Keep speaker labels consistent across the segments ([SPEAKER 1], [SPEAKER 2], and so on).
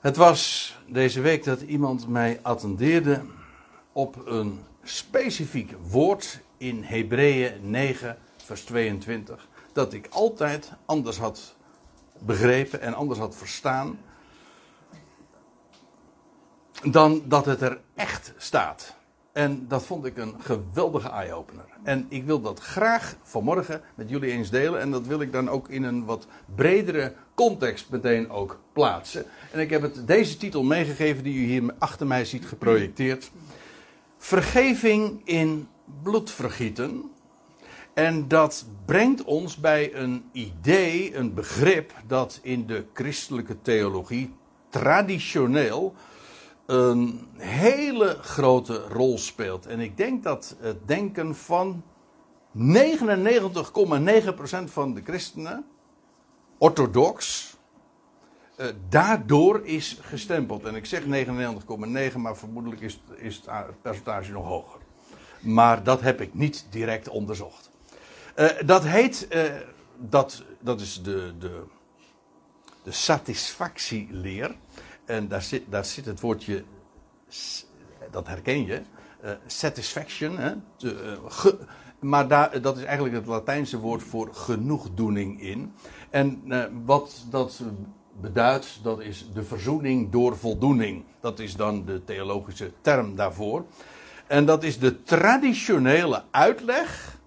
[SPEAKER 1] Het was deze week dat iemand mij attendeerde op een specifiek woord in Hebreeën 9, vers 22. Dat ik altijd anders had begrepen en anders had verstaan. Dan dat het er echt staat. En dat vond ik een geweldige eye-opener. En ik wil dat graag vanmorgen met jullie eens delen. En dat wil ik dan ook in een wat bredere context meteen ook plaatsen. En ik heb het deze titel meegegeven die u hier achter mij ziet geprojecteerd. Vergeving in bloedvergieten. En dat brengt ons bij een idee, een begrip dat in de christelijke theologie traditioneel een hele grote rol speelt. En ik denk dat het denken van 99,9% van de christenen, orthodox, uh, daardoor is gestempeld. En ik zeg 99,9, maar vermoedelijk is, is het percentage nog hoger. Maar dat heb ik niet direct onderzocht. Uh, dat heet, uh, dat, dat is de, de, de satisfactieleer. En daar zit, daar zit het woordje, dat herken je, uh, satisfaction. Hè? Ge, maar daar, dat is eigenlijk het Latijnse woord voor genoegdoening in. En uh, wat dat beduidt, dat is de verzoening door voldoening. Dat is dan de theologische term daarvoor. En dat is de traditionele uitleg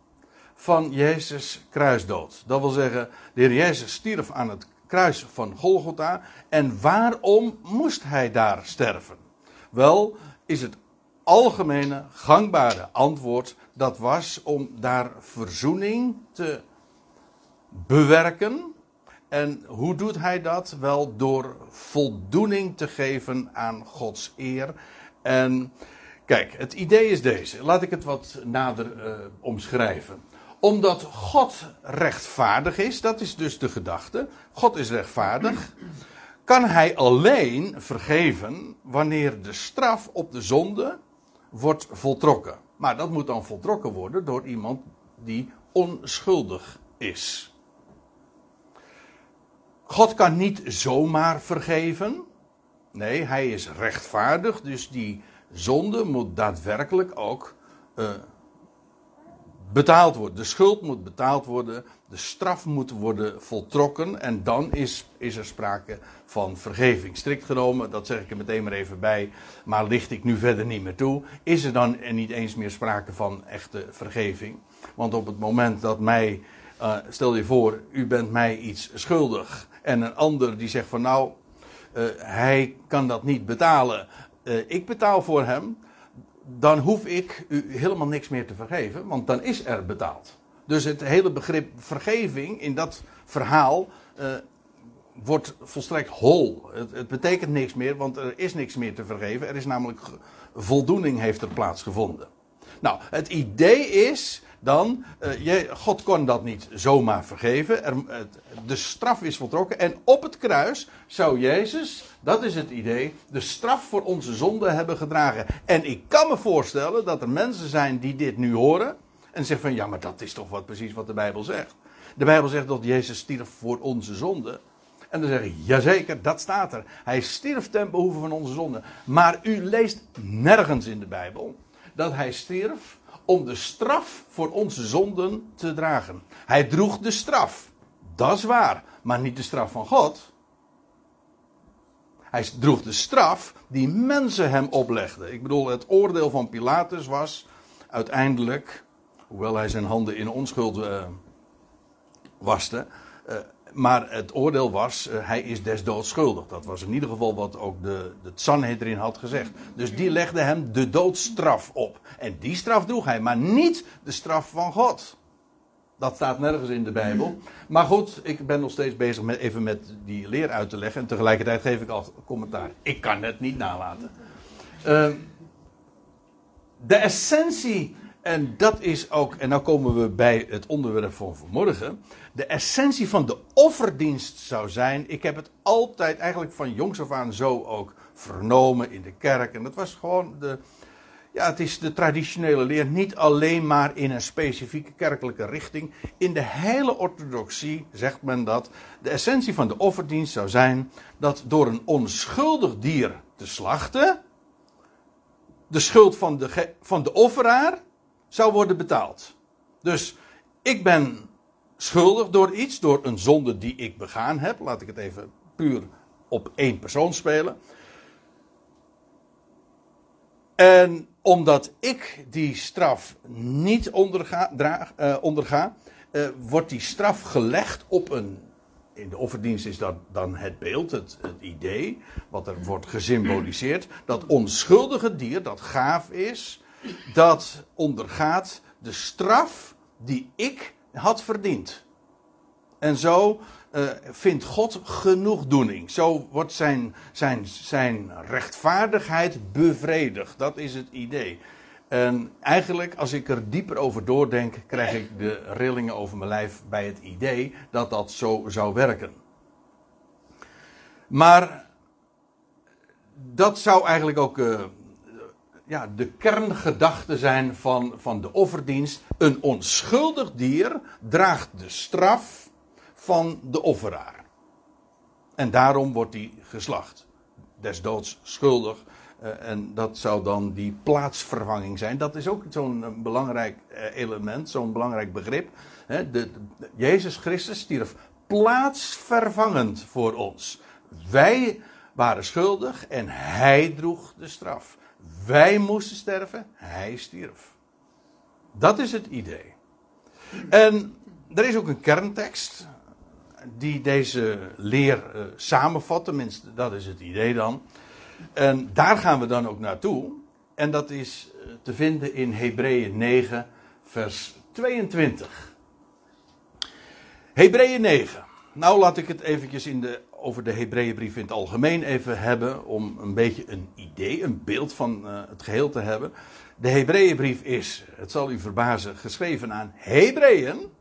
[SPEAKER 1] van Jezus kruisdood. Dat wil zeggen, de Heer Jezus stierf aan het kruis van Golgotha. En waarom moest hij daar sterven? Wel, is het algemene, gangbare antwoord dat was om daar verzoening te bewerken. En hoe doet hij dat? Wel door voldoening te geven aan Gods eer. En kijk, het idee is deze. Laat ik het wat nader uh, omschrijven omdat God rechtvaardig is, dat is dus de gedachte. God is rechtvaardig. Kan hij alleen vergeven wanneer de straf op de zonde wordt voltrokken. Maar dat moet dan voltrokken worden door iemand die onschuldig is. God kan niet zomaar vergeven. Nee, hij is rechtvaardig, dus die zonde moet daadwerkelijk ook uh, betaald worden. De schuld moet betaald worden, de straf moet worden voltrokken en dan is, is er sprake van vergeving. Strikt genomen, dat zeg ik er meteen maar even bij, maar licht ik nu verder niet meer toe, is er dan niet eens meer sprake van echte vergeving. Want op het moment dat mij, uh, stel je voor, u bent mij iets schuldig en een ander die zegt van nou, uh, hij kan dat niet betalen, uh, ik betaal voor hem, dan hoef ik u helemaal niks meer te vergeven, want dan is er betaald. Dus het hele begrip vergeving in dat verhaal uh, wordt volstrekt hol. Het, het, betekent niks meer, want er is niks meer te vergeven. Er is namelijk voldoening heeft er plaatsgevonden. Nou, het idee is dan, je, God kon dat niet zomaar vergeven. Er, de straf is voltrokken. En op het kruis zou Jezus, dat is het idee, de straf voor onze zonde hebben gedragen. En ik kan me voorstellen dat er mensen zijn die dit nu horen. En zeggen van, ja, maar dat is toch wat precies wat de Bijbel zegt. De Bijbel zegt dat Jezus stierf voor onze zonde. En dan zeg ik, jazeker, dat staat er. Hij stierf ten behoeve van onze zonde. Maar u leest nergens in de Bijbel dat hij stierf om de straf voor onze zonden te dragen. Hij droeg de straf. Dat is waar, maar niet de straf van God. Hij droeg de straf die mensen hem oplegden. Ik bedoel, het oordeel van Pilatus was uiteindelijk, hoewel hij zijn handen in onschuld uh, maar het oordeel was, uh, hij is des doods schuldig. Dat was in ieder geval wat ook de, de Sanhedrin had gezegd. Dus die legde hem de doodstraf op. En die straf droeg hij, maar niet de straf van God. Dat staat nergens in de Bijbel. Maar goed, ik ben nog steeds bezig met even met die leer uit te leggen. En tegelijkertijd geef ik al commentaar. Ik kan het niet nalaten. Uh, de essentie, en dat is ook, en nou komen we bij het onderwerp van vanmorgen. De essentie van de offerdienst zou zijn. Ik heb het altijd eigenlijk van jongs af aan zo ook vernomen in de kerk. En dat was gewoon de. ja, het is de traditionele leer niet alleen maar in een specifieke kerkelijke richting. In de hele orthodoxie zegt men dat de essentie van de offerdienst zou zijn dat door een onschuldig dier te slachten, de schuld van de, van de offeraar zou worden betaald. Dus ik ben schuldig door iets, door een zonde die ik begaan heb. Laat ik het even puur op één persoon spelen. En omdat ik die straf niet onderga, draag, uh, onderga uh, wordt die straf gelegd op een. In de offerdienst is dat dan het beeld, het, het idee, wat er wordt gesymboliseerd. Dat onschuldige dier, dat gaaf is, dat ondergaat de straf die ik had verdiend. En zo uh, vindt God genoegdoening. Zo wordt zijn, zijn, zijn rechtvaardigheid bevredigd. Dat is het idee. En eigenlijk, als ik er dieper over doordenk, krijg ik de rillingen over mijn lijf bij het idee dat dat zo zou werken. Maar dat zou eigenlijk ook uh, ja, de kerngedachte zijn van, van de offerdienst. Een onschuldig dier draagt de straf van de offeraar. En daarom wordt hij geslacht. Des doods schuldig. Uh, en dat zou dan die plaatsvervanging zijn. Dat is ook zo'n uh, belangrijk uh, element, zo'n belangrijk begrip. De, Jezus Christus stierf plaatsvervangend voor ons. Wij waren schuldig en hij droeg de straf. Wij moesten sterven, hij stierf. Dat is het idee. En er is ook een kerntekst die deze leer uh, samenvat, tenminste dat is het idee dan. En daar gaan we dan ook naartoe. En dat is uh, te vinden in Hebreeën 9, vers 22. Hebreeën 9. Nou laat ik het eventjes in de, over de Hebreeënbrief in het algemeen even hebben. Om een beetje een idee, een beeld van uh, het geheel te hebben. De Hebreeënbrief is, het zal u verbazen, geschreven aan Hebreeën.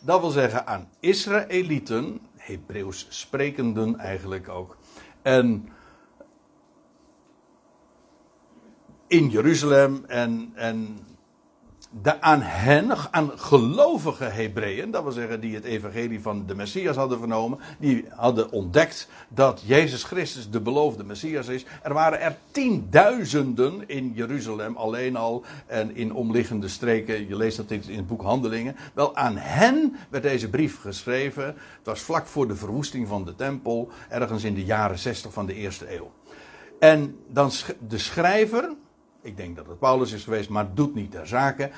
[SPEAKER 1] Dat wil zeggen aan Israëlieten, Hebreeuws sprekenden eigenlijk ook. En in Jeruzalem en, en de, aan hen, aan gelovige Hebreeën, dat wil zeggen die het evangelie van de Messias hadden vernomen, die hadden ontdekt dat Jezus Christus de beloofde Messias is. Er waren er tienduizenden in Jeruzalem alleen al en in omliggende streken. Je leest dat in het boek Handelingen. Wel, aan hen werd deze brief geschreven. Het was vlak voor de verwoesting van de tempel, ergens in de jaren 60 van de eerste eeuw. En dan de schrijver, ik denk dat het Paulus is geweest, maar doet niet ter zake.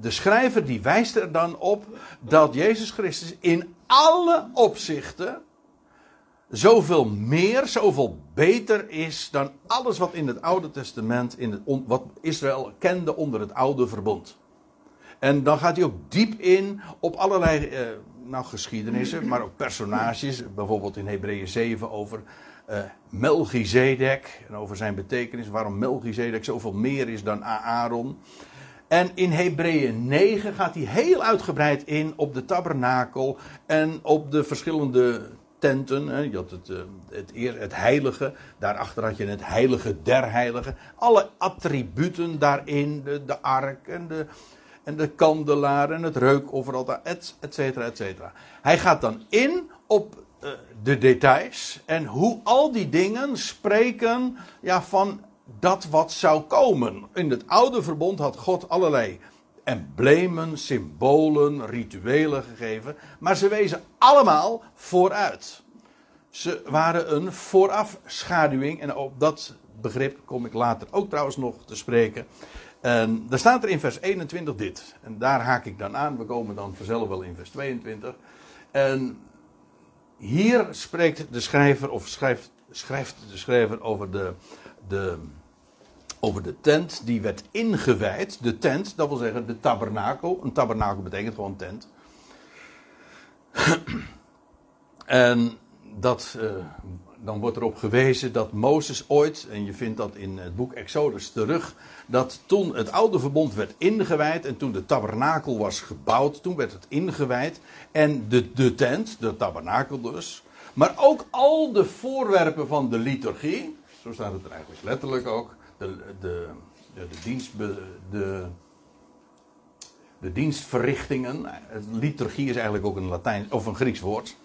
[SPEAKER 1] De schrijver die wijst er dan op dat Jezus Christus in alle opzichten zoveel meer, zoveel beter is dan alles wat in het Oude Testament, in het, wat Israël kende onder het Oude Verbond. En dan gaat hij ook diep in op allerlei eh, nou, geschiedenissen, maar ook personages. Bijvoorbeeld in Hebreeën 7 over uh, Melchizedek en over zijn betekenis, waarom Melchizedek zoveel meer is dan Aaron. En in Hebreeën 9 gaat hij heel uitgebreid in op de tabernakel en op de verschillende tenten. Je had het, eh, het, het heilige, daarachter had je het heilige der heiligen. Alle attributen daarin, de, de ark en de, en de kandelaar en het reukofferaltaar, et, et cetera, et cetera. Hij gaat dan in op de details en hoe al die dingen spreken ja, van dat wat zou komen. In het oude verbond had God allerlei emblemen, symbolen, rituelen gegeven, maar ze wezen allemaal vooruit. Ze waren een voorafschaduwing en op dat begrip kom ik later ook trouwens nog te spreken. En daar staat er in vers 21 dit. En daar haak ik dan aan. We komen dan vanzelf wel in vers 22. En hier spreekt de schrijver, of schrijft, schrijft de schrijver over de, de, over de tent die werd ingewijd. De tent, dat wil zeggen de tabernakel. Een tabernakel betekent gewoon tent. en dat, uh, dan wordt erop gewezen dat Mozes ooit, en je vindt dat in het boek Exodus terug, dat toen het oude verbond werd ingewijd en toen de tabernakel was gebouwd, toen werd het ingewijd. En de, de tent, de tabernakel dus, maar ook al de voorwerpen van de liturgie, zo staat het er eigenlijk letterlijk ook, de, de, de, dienst, de, de dienstverrichtingen. Liturgie is eigenlijk ook een Latijn of een Grieks woord.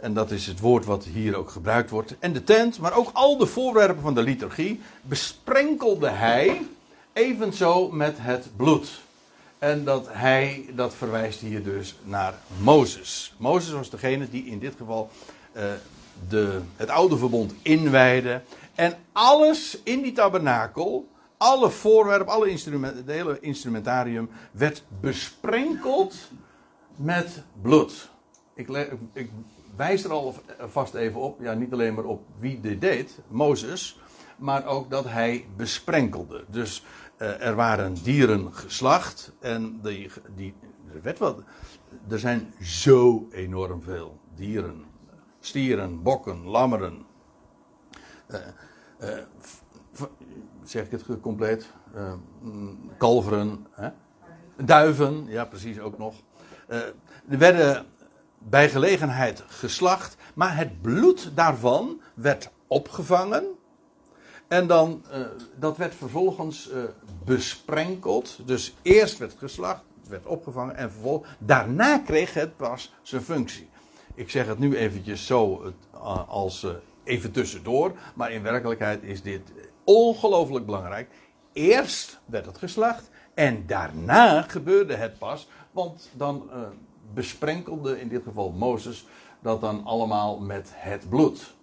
[SPEAKER 1] En dat is het woord wat hier ook gebruikt wordt. En de tent, maar ook al de voorwerpen van de liturgie, besprenkelde hij evenzo met het bloed. En dat hij, dat verwijst hier dus naar Mozes. Mozes was degene die in dit geval uh, de, het oude verbond inwijde. En alles in die tabernakel, alle voorwerpen, alle instrumenten, het hele instrumentarium werd besprenkeld met bloed. Ik, ik wijs er al vast even op, ja, niet alleen maar op wie dit deed, Mozes, maar ook dat hij besprenkelde. Dus uh, er waren dieren geslacht en die, die, er, werd wat, er zijn zo enorm veel dieren. Stieren, bokken, lammeren. Uh, uh, zeg ik het compleet? kalveren, hè? duiven, ja precies ook nog. er werden bij gelegenheid geslacht, maar het bloed daarvan werd opgevangen. En dan, uh, dat werd vervolgens uh, besprenkeld. Dus eerst werd geslacht, werd opgevangen en vervolgens, daarna kreeg het pas zijn functie. Ik zeg het nu eventjes zo als even tussendoor, maar in werkelijkheid is dit ongelooflijk belangrijk. Eerst werd het geslacht en daarna gebeurde het pas, want dan besprenkelde in dit geval Mozes dat dan allemaal met het bloed.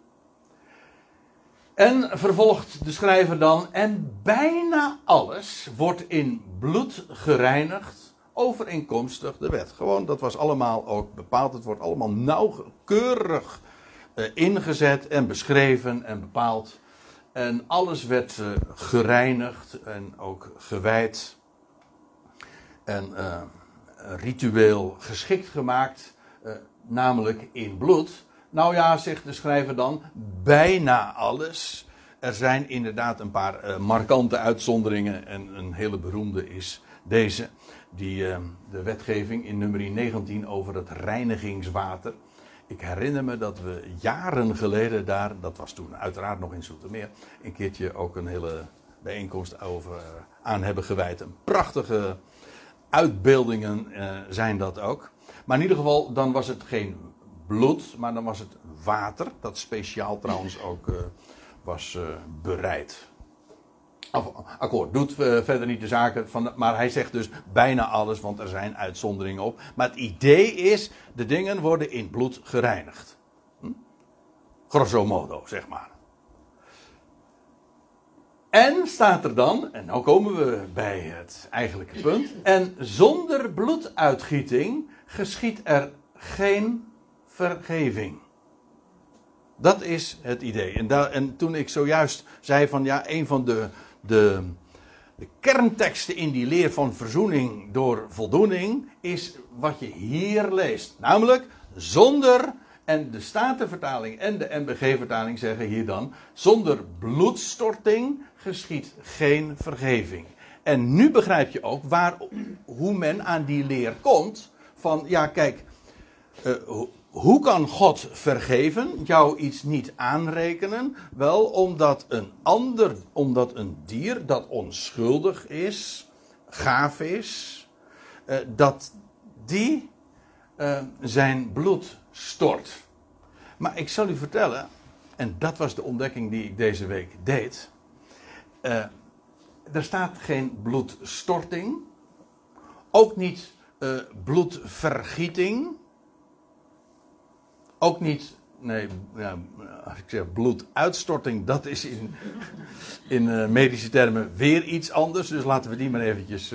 [SPEAKER 1] En vervolgt de schrijver dan, en bijna alles wordt in bloed gereinigd, overeenkomstig de wet. Gewoon, dat was allemaal ook bepaald. Het wordt allemaal nauwkeurig uh, ingezet en beschreven en bepaald. En alles werd uh, gereinigd en ook gewijd. En uh, ritueel geschikt gemaakt, uh, namelijk in bloed. Nou ja, zegt de schrijver dan, bijna alles. Er zijn inderdaad een paar uh, markante uitzonderingen en een hele beroemde is deze. Die, uh, de wetgeving in nummer 19 over het reinigingswater. Ik herinner me dat we jaren geleden daar, dat was toen uiteraard nog in Zoetermeer, een keertje ook een hele bijeenkomst over aan hebben gewijd. Een prachtige uitbeeldingen uh, zijn dat ook. Maar in ieder geval, dan was het geen bloed, maar dan was het water. Dat speciaal trouwens ook uh, was uh, bereid. akkoord, doet verder niet de zaken van. Maar hij zegt dus bijna alles, want er zijn uitzonderingen op. Maar het idee is: de dingen worden in bloed gereinigd. Hm? Grosso modo, zeg maar. En staat er dan, en nu komen we bij het eigenlijke punt. En zonder bloeduitgieting geschiet er geen vergeving. Dat is het idee. En, en toen ik zojuist zei van ja, een van de, de, de kernteksten in die leer van verzoening door voldoening is wat je hier leest. Namelijk zonder en de Statenvertaling en de MBG-vertaling zeggen hier dan: zonder bloedstorting geschiet geen vergeving. En nu begrijp je ook waar, hoe men aan die leer komt. Van ja, kijk, uh, hoe kan God vergeven, jou iets niet aanrekenen? Wel, omdat een ander, omdat een dier dat onschuldig is, gaaf is, uh, dat die uh, zijn bloed stort. Maar ik zal u vertellen, en dat was de ontdekking die ik deze week deed. Uh, er staat geen bloedstorting, ook niet uh, bloedvergieting, ook niet, nee, ja, als ik zeg bloeduitstorting, dat is in, in uh, medische termen weer iets anders, dus laten we die maar eventjes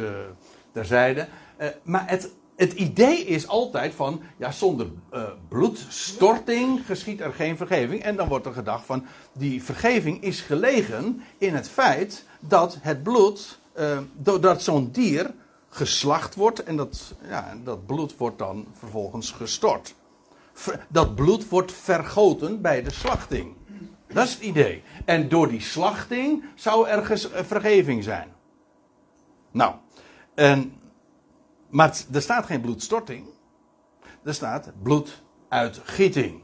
[SPEAKER 1] terzijde. maar het het idee is altijd van, ja, zonder uh, bloedstorting geschiet er geen vergeving. En dan wordt er gedacht van, die vergeving is gelegen in het feit dat het bloed, uh, doordat zo'n dier geslacht wordt en dat, ja, dat bloed wordt dan vervolgens gestort. dat bloed wordt vergoten bij de slachting. Dat is het idee. En door die slachting zou er eh, vergeving zijn. Nou, en maar er staat geen bloedstorting. Er staat bloeduitgieting.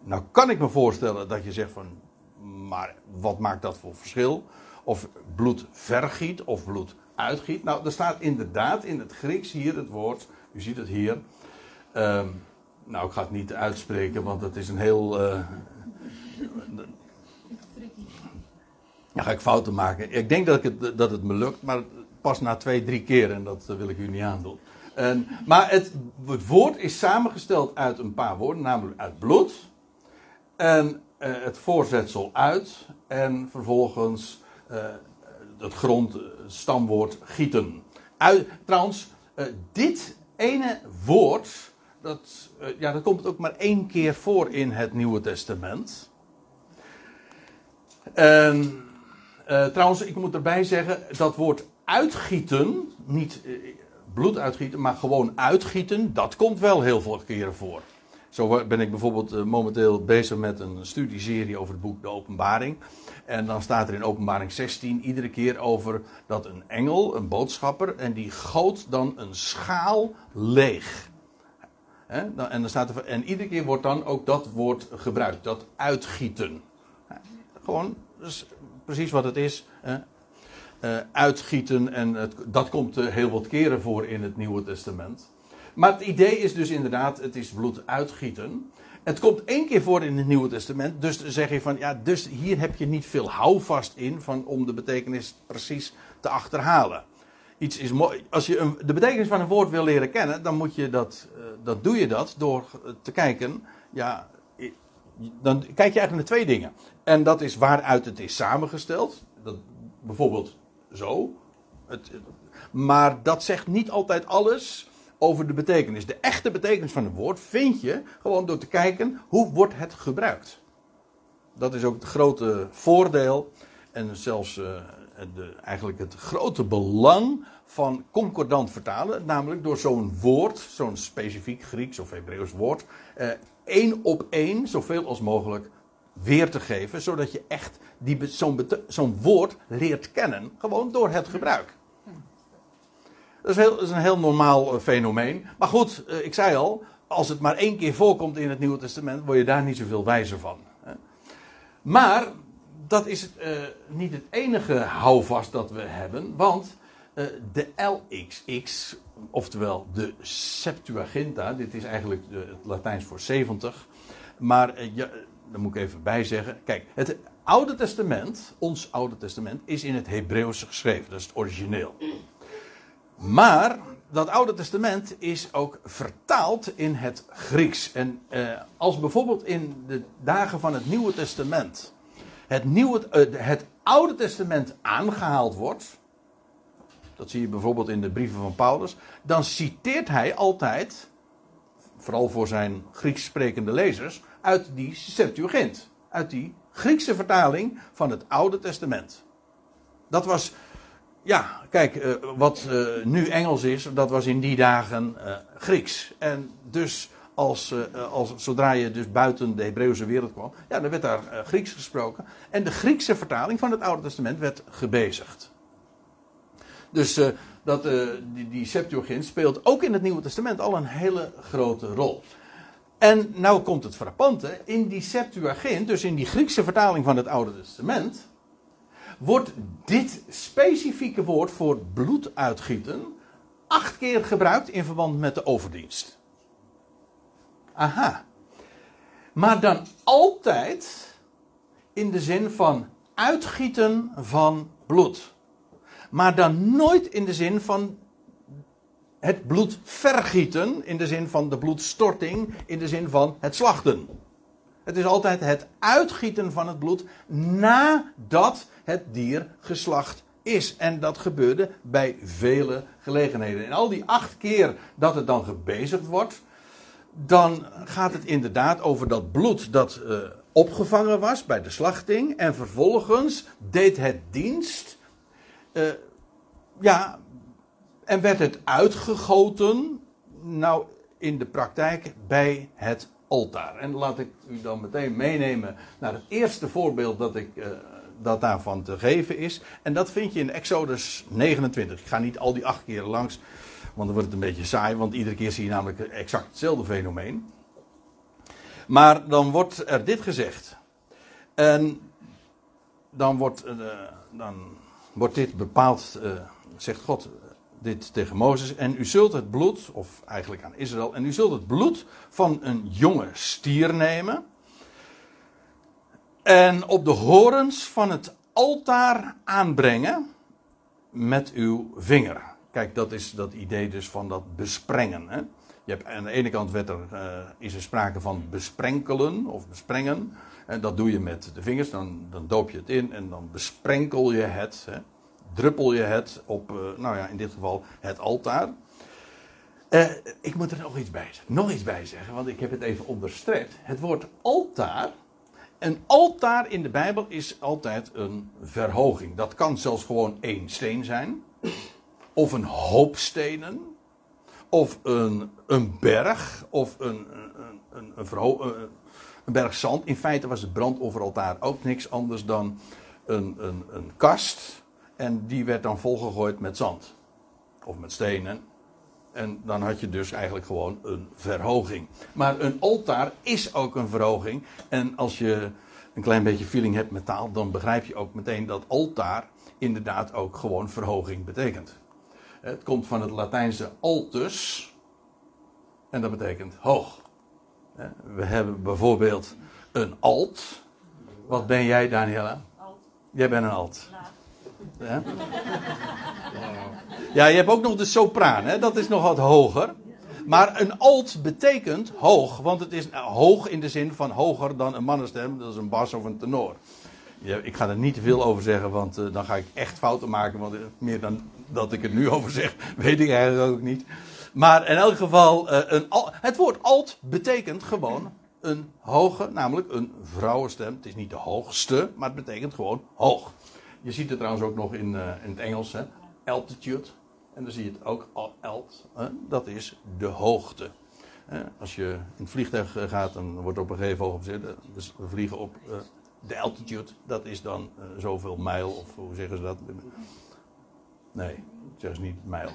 [SPEAKER 1] Nou kan ik me voorstellen dat je zegt van, maar wat maakt dat voor verschil? of bloed vergiet of bloed uitgiet. Nou, er staat inderdaad in het Grieks hier het woord, u ziet het hier. Ehm, nou, ik ga het niet uitspreken, want het is een heel. Uh, ja, ga ik fouten maken. Ik denk dat, ik het, dat het me lukt, maar pas na twee, drie keer en dat wil ik u niet aandoen. En, maar het, woord is samengesteld uit een paar woorden, namelijk uit bloed. En uh, het voorzetsel uit. En vervolgens uh, het grond, stamwoord gieten. Uit, trouwens, uh, dit ene woord, dat, ja, dat komt ook maar één keer voor in het Nieuwe Testament. En trouwens, ik moet erbij zeggen, dat woord uitgieten, niet bloed uitgieten, maar gewoon uitgieten, dat komt wel heel veel keren voor. Zo ben ik bijvoorbeeld uh, momenteel bezig met een studieserie over het boek De Openbaring. En dan staat er in Openbaring 16 iedere keer over dat een engel, een boodschapper, en die goot dan een schaal leeg. En, dan staat er, en iedere keer wordt dan ook dat woord gebruikt, dat uitgieten. Gewoon, dus precies wat het is. Uh, uitgieten. En dat komt heel wat keren voor in het Nieuwe Testament. Maar het idee is dus inderdaad, het is bloed uitgieten. Het komt één keer voor in het Nieuwe Testament. Dus zeg je van, ja, dus hier heb je niet veel houvast in van, om de betekenis precies te achterhalen. Iets is mooi. Als je een, de betekenis van een woord wil leren kennen, dan moet je dat, uh, dat doe je dat door te kijken, ja, dan kijk je eigenlijk naar twee dingen. En dat is waaruit het is samengesteld. Dat, bijvoorbeeld zo. Het, maar dat zegt niet altijd alles over de betekenis. De echte betekenis van een woord vind je gewoon door te kijken hoe wordt het gebruikt. Dat is ook het grote voordeel en zelfs uh, de, eigenlijk het grote belang van concordant vertalen. Namelijk door zo'n woord, zo'n specifiek Grieks of Hebreeuws woord, uh, één op één, zoveel als mogelijk weer te geven, zodat je echt zo'n woord leert kennen, gewoon door het gebruik. Dat is, heel, is een heel normaal uh, fenomeen. Maar goed, uh, ik zei al, als het maar één keer voorkomt in het Nieuwe Testament, word je daar niet zoveel wijzer van. Hè. Maar dat is uh, niet het enige houvast dat we hebben, want de LXX, oftewel de Septuaginta, dit is eigenlijk het Latijns voor 70, maar daar moet ik even bij zeggen. Kijk, het Oude Testament, ons Oude Testament, is in het Hebreeuws geschreven. Dat is het origineel. Maar dat Oude Testament is ook vertaald in het Grieks. En eh, als bijvoorbeeld in de dagen van het Nieuwe Testament het, Nieuwe, eh, het Oude Testament aangehaald wordt. Dat zie je bijvoorbeeld in de brieven van Paulus. Dan citeert hij altijd, vooral voor zijn Grieks sprekende lezers, uit die Septuagint. Uit die Griekse vertaling van het Oude Testament. Dat was, ja, kijk, uh, wat uh, nu Engels is, dat was in die dagen uh, Grieks. En dus als, als, zodra je dus buiten de Hebreeuwse wereld kwam, ja, dan werd daar Grieks gesproken. En de Griekse vertaling van het Oude Testament werd gebezigd. Dus dat, die, die Septuagint speelt ook in het Nieuwe Testament al een hele grote rol. En nou komt het frappante, in die Septuagint, dus in die Griekse vertaling van het Oude Testament, wordt dit specifieke woord voor bloed uitgieten acht keer gebruikt in verband met de overdienst. Aha. Maar dan altijd in de zin van uitgieten van bloed. Maar dan nooit in de zin van het bloed vergieten, in de zin van de bloedstorting, in de zin van het slachten. Het is altijd het uitgieten van het bloed nadat het dier geslacht is. En dat gebeurde bij vele gelegenheden. En al die acht keer dat het dan gebezigd wordt, dan gaat het inderdaad over dat bloed dat uh, opgevangen was bij de slachting. En vervolgens deed het dienst. Uh, ja, en werd het uitgegoten, nou in de praktijk, bij het altaar. En laat ik u dan meteen meenemen naar het eerste voorbeeld dat, ik, uh, dat daarvan te geven is. En dat vind je in Exodus 29. Ik ga niet al die acht keer langs, want dan wordt het een beetje saai, want iedere keer zie je namelijk exact hetzelfde fenomeen. Maar dan wordt er dit gezegd. En dan wordt, uh, dan wordt dit bepaald, uh, zegt God dit tegen Mozes. En u zult het bloed, of eigenlijk aan Israël, en u zult het bloed van een jonge stier nemen. En op de horens van het altaar aanbrengen met uw vinger. Kijk, dat is dat idee dus van dat besprengen. Hè? Je hebt, aan de ene kant werd er, uh, is er sprake van besprenkelen of besprengen. En dat doe je met de vingers, dan, dan doop je het in en dan besprenkel je het. Hè? Druppel je het op, uh, nou ja, in dit geval het altaar. Uh, ik moet er nog iets bij. Nog iets bij zeggen, want ik heb het even onderstreept. Het woord altaar. Een altaar in de Bijbel is altijd een verhoging. Dat kan zelfs gewoon één steen zijn. Of een hoop stenen of een, een berg, of een, een, een, een, een berg zand. In feite was het brandofferaltaar ook niks anders dan een, een, een kast. En die werd dan volgegooid met zand. Of met stenen. En dan had je dus eigenlijk gewoon een verhoging. Maar een altaar is ook een verhoging. En als je een klein beetje feeling hebt met taal, dan begrijp je ook meteen dat altaar inderdaad ook gewoon verhoging betekent. Het komt van het Latijnse altus. En dat betekent hoog. We hebben bijvoorbeeld een alt. Wat ben jij, Daniela? Alt. Jij bent een alt. Ja? je hebt ook nog de sopraan, hè? dat is nog wat hoger. Maar een alt betekent hoog, want het is hoog in de zin van hoger dan een mannenstem, dat is een bas of een tenor. Ja, ik ga er niet te veel over zeggen, want uh, dan ga ik echt fouten maken. Want meer dan dat ik het nu over zeg, weet ik eigenlijk ook niet. Maar in elk geval, een, het woord alt betekent gewoon een hoge, namelijk een vrouwenstem. Het is niet de hoogste, maar het betekent gewoon hoog. Je ziet het trouwens ook nog in, uh, in het Engels, hè? altitude. En dan zie je het ook alt, hè? dat is de hoogte. Als je in het vliegtuig gaat, dan wordt op een gegeven moment gezet. Dus we vliegen op de altitude, dat is dan zoveel mijl, of hoe zeggen ze dat? Nee, zeggen ze niet mijl.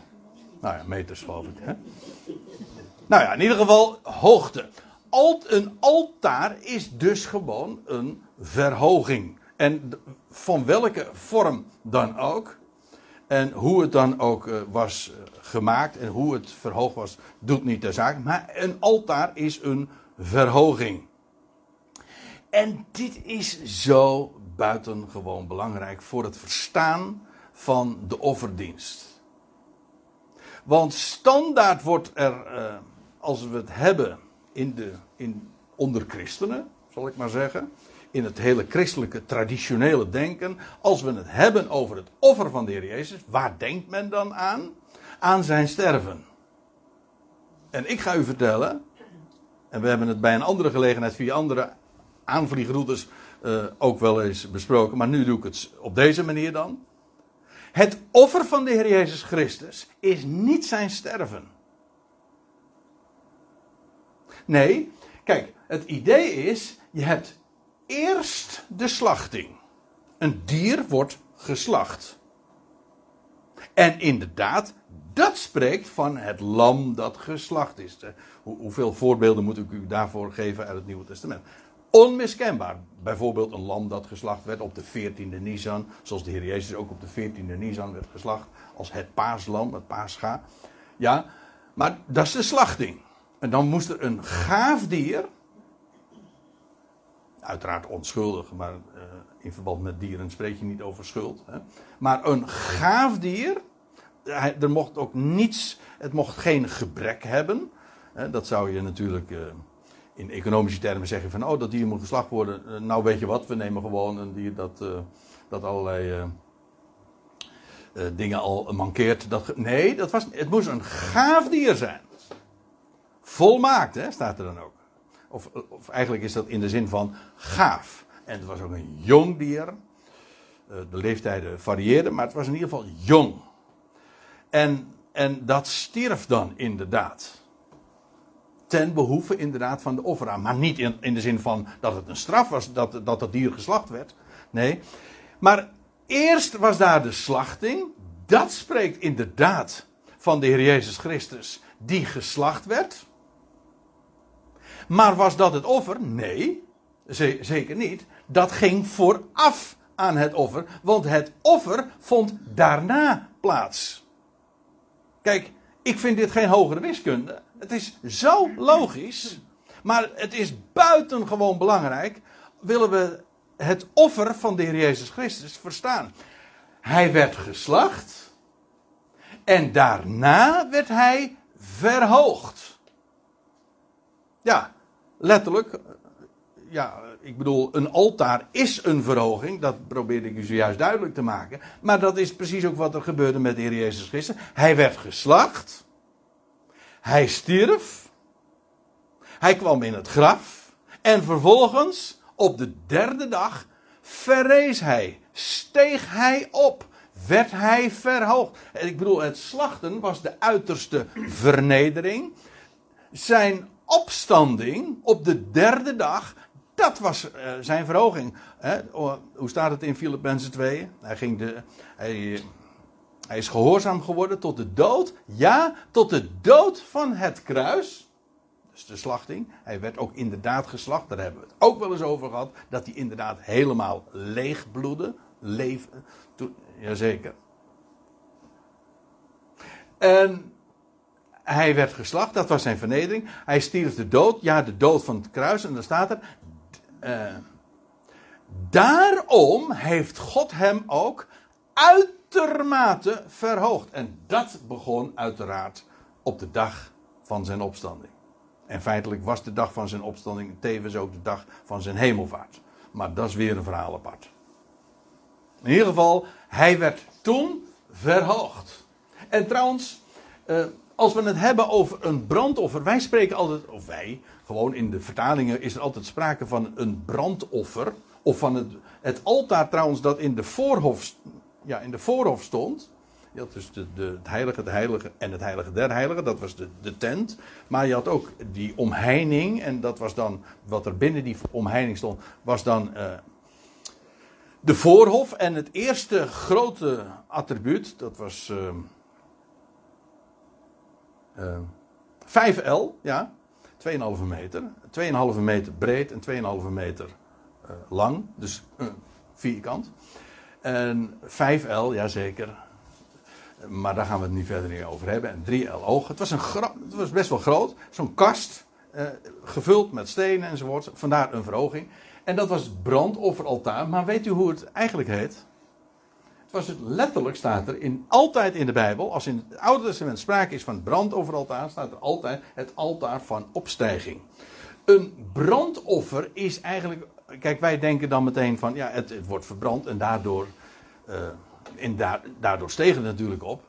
[SPEAKER 1] Nou ja, meters geloof ik. Hè? Nou ja, in ieder geval hoogte. Alt, een altaar is dus gewoon een verhoging. En van welke vorm dan ook. En hoe het dan ook uh, was uh, gemaakt en hoe het verhoogd was, doet niet de zaak. Maar een altaar is een verhoging. En dit is zo buitengewoon belangrijk voor het verstaan van de offerdienst. Want standaard wordt er, eh, als we het hebben in de, in, onder christenen, zal ik maar zeggen, in het hele christelijke traditionele denken, als we het hebben over het offer van de Heer Jezus, waar denkt men dan aan? Aan zijn sterven. En ik ga u vertellen, en we hebben het bij een andere gelegenheid via andere aanvliegroutes uh, ook wel eens besproken, maar nu doe ik het op deze manier dan. Het offer van de Heer Jezus Christus is niet zijn sterven. Nee, kijk, het idee is, je hebt eerst de slachting. Een dier wordt geslacht. En inderdaad, dat spreekt van het lam dat geslacht is. hoeveel voorbeelden moet ik u daarvoor geven uit het Nieuwe Testament? Onmiskenbaar. Bijvoorbeeld een lam dat geslacht werd op de 14e Nisan. Zoals de Heer Jezus ook op de 14e Nisan werd geslacht. Als het paaslam, het paascha. Ja, maar dat is de slachting. En dan moest er een gaaf dier. Uiteraard onschuldig, maar uh, in verband met dieren spreek je niet over schuld. Hè. Maar een gaaf dier. Er mocht ook niets. Het mocht geen gebrek hebben. Dat zou je natuurlijk. Uh, in economische termen zeggen van, oh, dat dier moet geslacht worden. Eh, nou, weet je wat, we nemen gewoon een dier dat, dat allerlei dingen al mankeert. Dat, nee, dat was, het moest een gaaf dier zijn. Volmaakt, hè, staat er dan ook. Of, of eigenlijk is dat in de zin van gaaf. En het was ook een jong dier. de leeftijden varieerden, maar het was in ieder geval jong. En, en dat stierf dan inderdaad ten behoeve inderdaad van de offeraar. Maar niet in, in de zin van dat het een straf was dat, dat dier geslacht werd. Nee. Maar eerst was daar de slachting. Dat spreekt inderdaad van de Heer Jezus Christus die geslacht werd. Maar was dat het offer? Nee, zeker niet. Dat ging vooraf aan het offer, want het offer vond daarna plaats. Kijk, ik vind dit geen hogere wiskunde. Het is zo logisch, maar het is buitengewoon belangrijk. Willen we het offer van de Heer Jezus Christus verstaan? Hij werd geslacht en daarna werd hij verhoogd. Ja, letterlijk. Ja, ik bedoel, een altaar is een verhoging. Dat probeerde ik u zojuist duidelijk te maken. Maar dat is precies ook wat er gebeurde met de Heer Jezus Christus. Hij werd geslacht. Hij stierf. Hij kwam in het graf. En vervolgens, op de derde dag, verrees hij. Steeg hij op. Werd hij verhoogd. Ik bedoel, het slachten was de uiterste vernedering. Zijn opstanding op de derde dag, dat was uh, zijn verhoging. Hè? Hoe staat het in Filippenzen 2? Hij, ging de, hij, hij is gehoorzaam geworden tot de dood. Ja, tot de dood van het kruis. Dus de slachting. Hij werd ook inderdaad geslacht. Daar hebben we het ook wel eens over gehad. Dat hij inderdaad helemaal leeg bloedde. Leef, jazeker. En hij werd geslacht, dat was zijn vernedering. Hij stierf de dood, ja, de dood van het kruis. En dan staat er. Uh, daarom heeft God hem ook uitermate verhoogd. En dat begon uiteraard op de dag van zijn opstanding. En feitelijk was de dag van zijn opstanding tevens ook de dag van zijn hemelvaart. Maar dat is weer een verhaal apart. In ieder geval, hij werd toen verhoogd. En trouwens, uh, als we het hebben over een brandoffer, wij spreken altijd, of wij, gewoon in de vertalingen is er altijd sprake van een brandoffer. Of van het, het altaar trouwens dat in de voorhof, ja, in de voorhof stond. Je had dus de, de, het heilige, de heilige en het heilige der heiligen, dat was de, de tent. Maar je had ook die omheining en dat was dan, wat er binnen die omheining stond, was dan uh, de voorhof. En het eerste grote attribuut, dat was... Uh, uh, 5L, ja, 2,5 meter. 2,5 meter breed en 2,5 meter uh, lang, dus uh, vierkant. En 5L, ja zeker. Maar daar gaan we het niet verder over hebben. En 3L hoog. Het was, een het was best wel groot. Zo'n kast, gevuld met stenen enzovoort. Vandaar een verhoging. En dat was het brandofferaltaar. Maar weet u hoe het eigenlijk heet? Was het letterlijk, staat er in, altijd in de Bijbel, als in het Oude Testament sprake is van het brandofferaltaar, staat er altijd het altaar van opstijging. Een brandoffer is eigenlijk, kijk wij denken dan meteen van, ja het, wordt verbrand en daardoor, uh, en da daardoor steeg het natuurlijk op.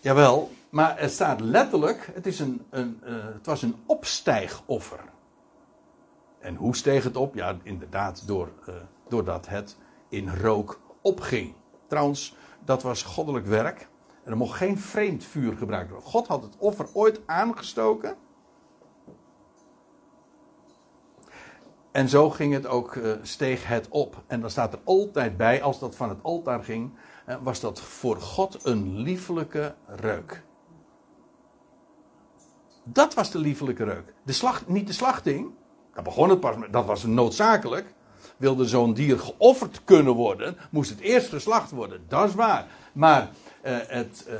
[SPEAKER 1] Jawel, maar het staat letterlijk, het, is een, een uh, het was een opstijgoffer. En hoe steeg het op? Ja, inderdaad, door, uh, doordat het in rook opging. Trouwens, dat was goddelijk werk. En er mocht geen vreemd vuur gebruikt worden. God had het offer ooit aangestoken. En zo ging het ook, uh, steeg het op. En dan staat er altijd bij, als dat van het altaar ging, uh, was dat voor God een liefelijke reuk. Dat was de liefelijke reuk. De slacht, niet de slachting, daar begon het pas, dat was noodzakelijk wilde zo'n dier geofferd kunnen worden, moest het eerst geslacht worden. Dat is waar. Maar uh, het, uh,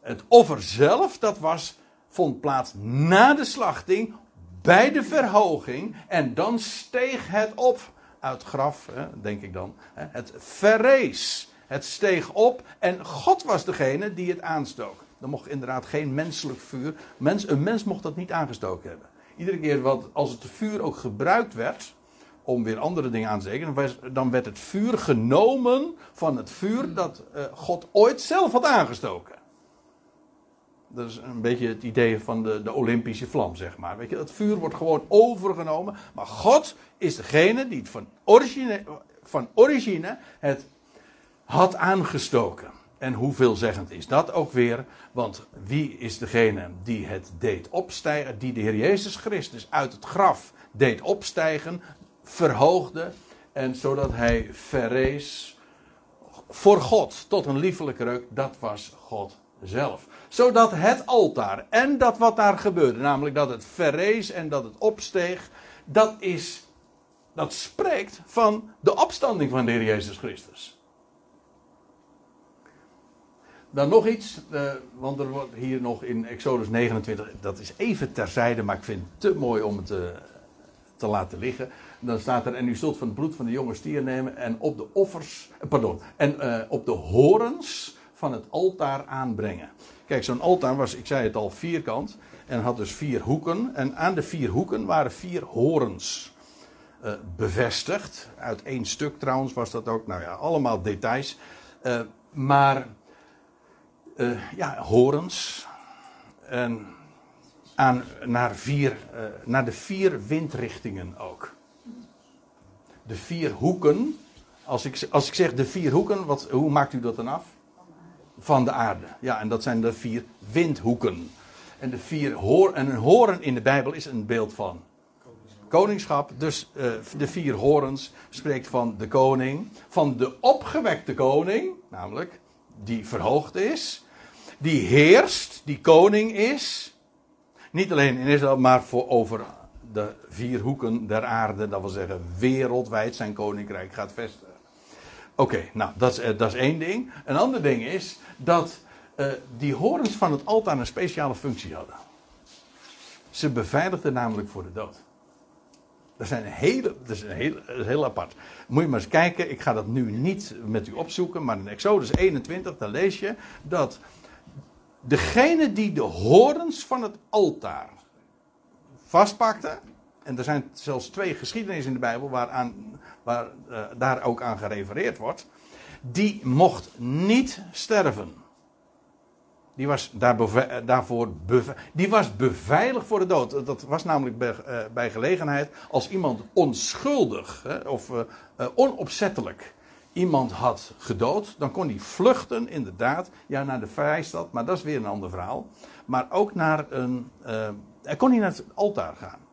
[SPEAKER 1] het offer zelf, dat was, vond plaats na de slachting, bij de verhoging. En dan steeg het op uit graf, hè, denk ik dan. Hè, het verrees. Het steeg op en God was degene die het aanstook. Er mocht inderdaad geen menselijk vuur. Mens, een mens mocht dat niet aangestoken hebben. Iedere keer wat, als het vuur ook gebruikt werd, om weer andere dingen aan te steken, dan werd het vuur genomen van het vuur dat uh, God ooit zelf had aangestoken. Dat is een beetje het idee van de, de Olympische vlam, zeg maar. Weet je, dat vuur wordt gewoon overgenomen. Maar God is degene die van origine, van origine het had aangestoken. En hoe veelzeggend is dat ook weer? Want wie is degene die het deed opstijgen, die de Heer Jezus Christus uit het graf deed opstijgen verhoogde. En zodat hij verrees voor God tot een liefelijke reuk. Dat was God zelf. Zodat het altaar en dat wat daar gebeurde, namelijk dat het verrees en dat het opsteeg, dat is, Dat spreekt van de opstanding van de Heer Jezus Christus. Dan nog iets, uh, want er wordt hier nog in Exodus 29, dat is even terzijde, maar ik vind het te mooi om het te, te laten liggen. Dan staat er, en u zult van het bloed van de jonge stier nemen en op de offers, eh, pardon, en uh, op de horens van het altaar aanbrengen. Kijk, zo'n altaar was, ik zei het al, vierkant en had dus vier hoeken. En aan de vier hoeken waren vier horens uh, bevestigd. Uit één stuk trouwens was dat ook, nou ja, allemaal details. Maar ja, horens. En aan, naar, vier, naar de vier windrichtingen ook. De vier hoeken. Als ik, als ik zeg de vier hoeken, wat, hoe maakt u dat dan af? Van de aarde. Ja, en dat zijn de vier windhoeken. En, de vier hoor, en een horen in de Bijbel is een beeld van koningschap. Dus uh, de vier horens spreekt van de koning. Van de opgewekte koning, namelijk die verhoogd is die heerst, die koning is. Niet alleen in Israël, maar voor over de vier hoeken der aarde. Dat wil zeggen, wereldwijd zijn koninkrijk gaat vestigen. Oké, nou, dat is, eh, dat is één ding. Een ander ding is dat uh, die horens van het altaar een speciale functie hadden. Ze beveiligden namelijk voor de dood. Dat, zijn hele, dat is een heel, heel apart. Moet je maar eens kijken, ik ga dat nu niet met u opzoeken, maar in Exodus 21, dan lees je dat degene die de horens van het altaar vastpakte. En er zijn zelfs twee geschiedenissen in de Bijbel waaraan, waar uh, daar ook aan gerefereerd wordt. Die mocht niet sterven. Die was daar eh, daarvoor die was beveiligd voor de dood. Dat was namelijk bij, uh, bij gelegenheid als iemand onschuldig hè, of onopzettelijk iemand had gedood, dan kon hij vluchten, inderdaad, ja, naar de vrijstad, maar dat is weer een ander verhaal. Maar ook naar een. Hij kon hij naar het altaar gaan.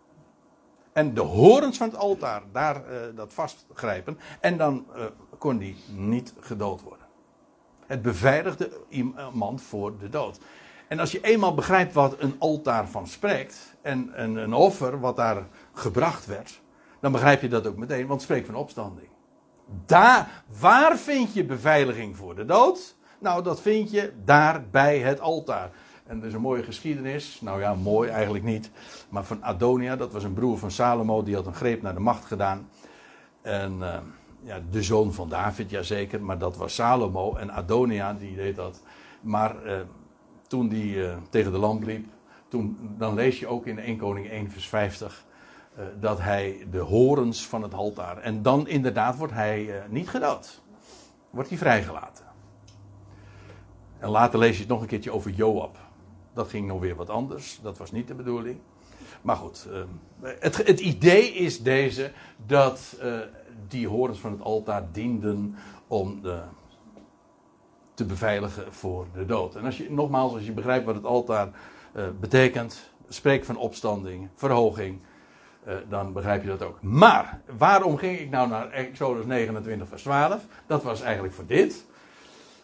[SPEAKER 1] En de horens van het altaar, daar uh, dat vastgrijpen. En dan uh, kon hij niet gedood worden. Het beveiligde iemand voor de dood. En als je eenmaal begrijpt wat een altaar van spreekt. en een, een offer wat daar gebracht werd. dan begrijp je dat ook meteen, want het spreekt van opstanding. Daar, waar vind je beveiliging voor de dood? Nou, dat vind je daar bij het altaar. En er is een mooie geschiedenis. Nou ja, mooi eigenlijk niet. Maar van Adonia, dat was een broer van Salomo. Die had een greep naar de macht gedaan. En uh, ja, de zoon van David, jazeker. Maar dat was Salomo. En Adonia, die deed dat. Maar uh, toen die uh, tegen de lamp liep. Toen, dan lees je ook in 1 Koning 1 vers 50. Uh, dat hij de horens van het altaar. En dan inderdaad wordt hij niet gedood. Wordt hij vrijgelaten. En later lees je het nog een keertje over Joab. Dat ging nog weer wat anders. Dat was niet de bedoeling. Maar goed, uh, het, het, idee is deze: dat die horens van het altaar dienden om de, te beveiligen voor de dood. En als je, nogmaals, als je begrijpt wat het altaar betekent, spreekt van opstanding, verhoging uh, dan begrijp je dat ook. Maar waarom ging ik nou naar Exodus 29, vers 12? Dat was eigenlijk voor dit.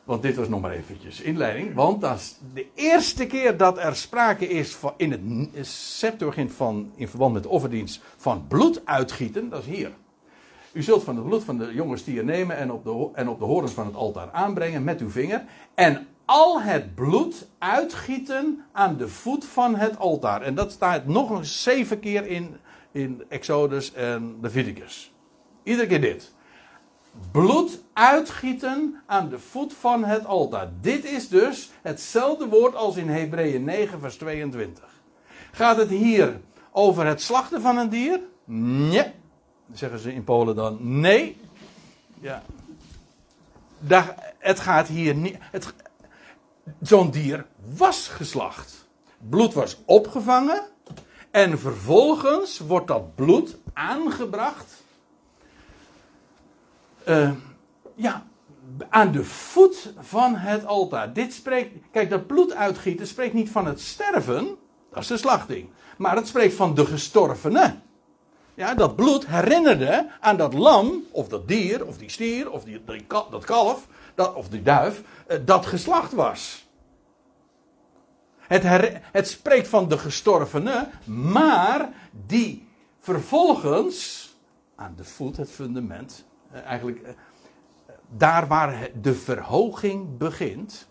[SPEAKER 1] Want dit was nog maar eventjes inleiding. Want dat de eerste keer dat er sprake is van, in het Septuagint van, in verband met de offerdienst van bloed uitgieten. Dat is hier. U zult van het bloed van de jonge stier nemen en op, de, en op de horens van het altaar aanbrengen met uw vinger. En al het bloed uitgieten aan de voet van het altaar. En dat staat nog eens zeven keer in in Exodus en Leviticus. Iedere keer dit. Bloed uitgieten aan de voet van het altaar. Dit is dus hetzelfde woord als in Hebreeën 9, vers 22. Gaat het hier over het slachten van een dier? Nee. Zeggen ze in Polen dan nee. Ja. Het gaat hier niet. Zo'n dier was geslacht. Bloed was opgevangen. En vervolgens wordt dat bloed aangebracht. Uh, ja, aan de voet van het altaar. Dit spreekt, kijk, dat bloed uitgieten spreekt niet van het sterven, dat is de slachting. Maar het spreekt van de gestorvene. Ja, dat bloed herinnerde aan dat lam, of dat dier, of die stier, of die, dat kalf, dat, of die duif, uh, dat geslacht was. Het, het spreekt van de gestorvene, maar die vervolgens aan de voet, het fundament. Eh, eigenlijk eh, daar waar de verhoging begint,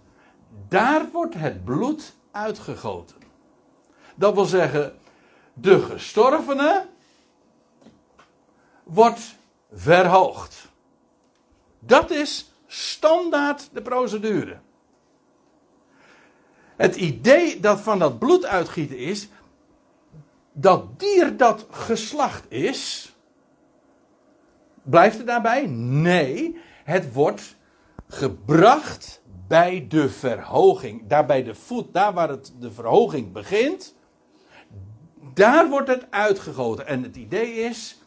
[SPEAKER 1] daar wordt het bloed uitgegoten. Dat wil zeggen, de gestorvene wordt verhoogd. Dat is standaard de procedure. Het idee dat van dat bloed uitgieten is, dat dier dat geslacht is, blijft het daarbij? Nee, het wordt gebracht bij de verhoging. Daar bij de voet, daar waar het, de verhoging begint, daar wordt het uitgegoten. En het idee is,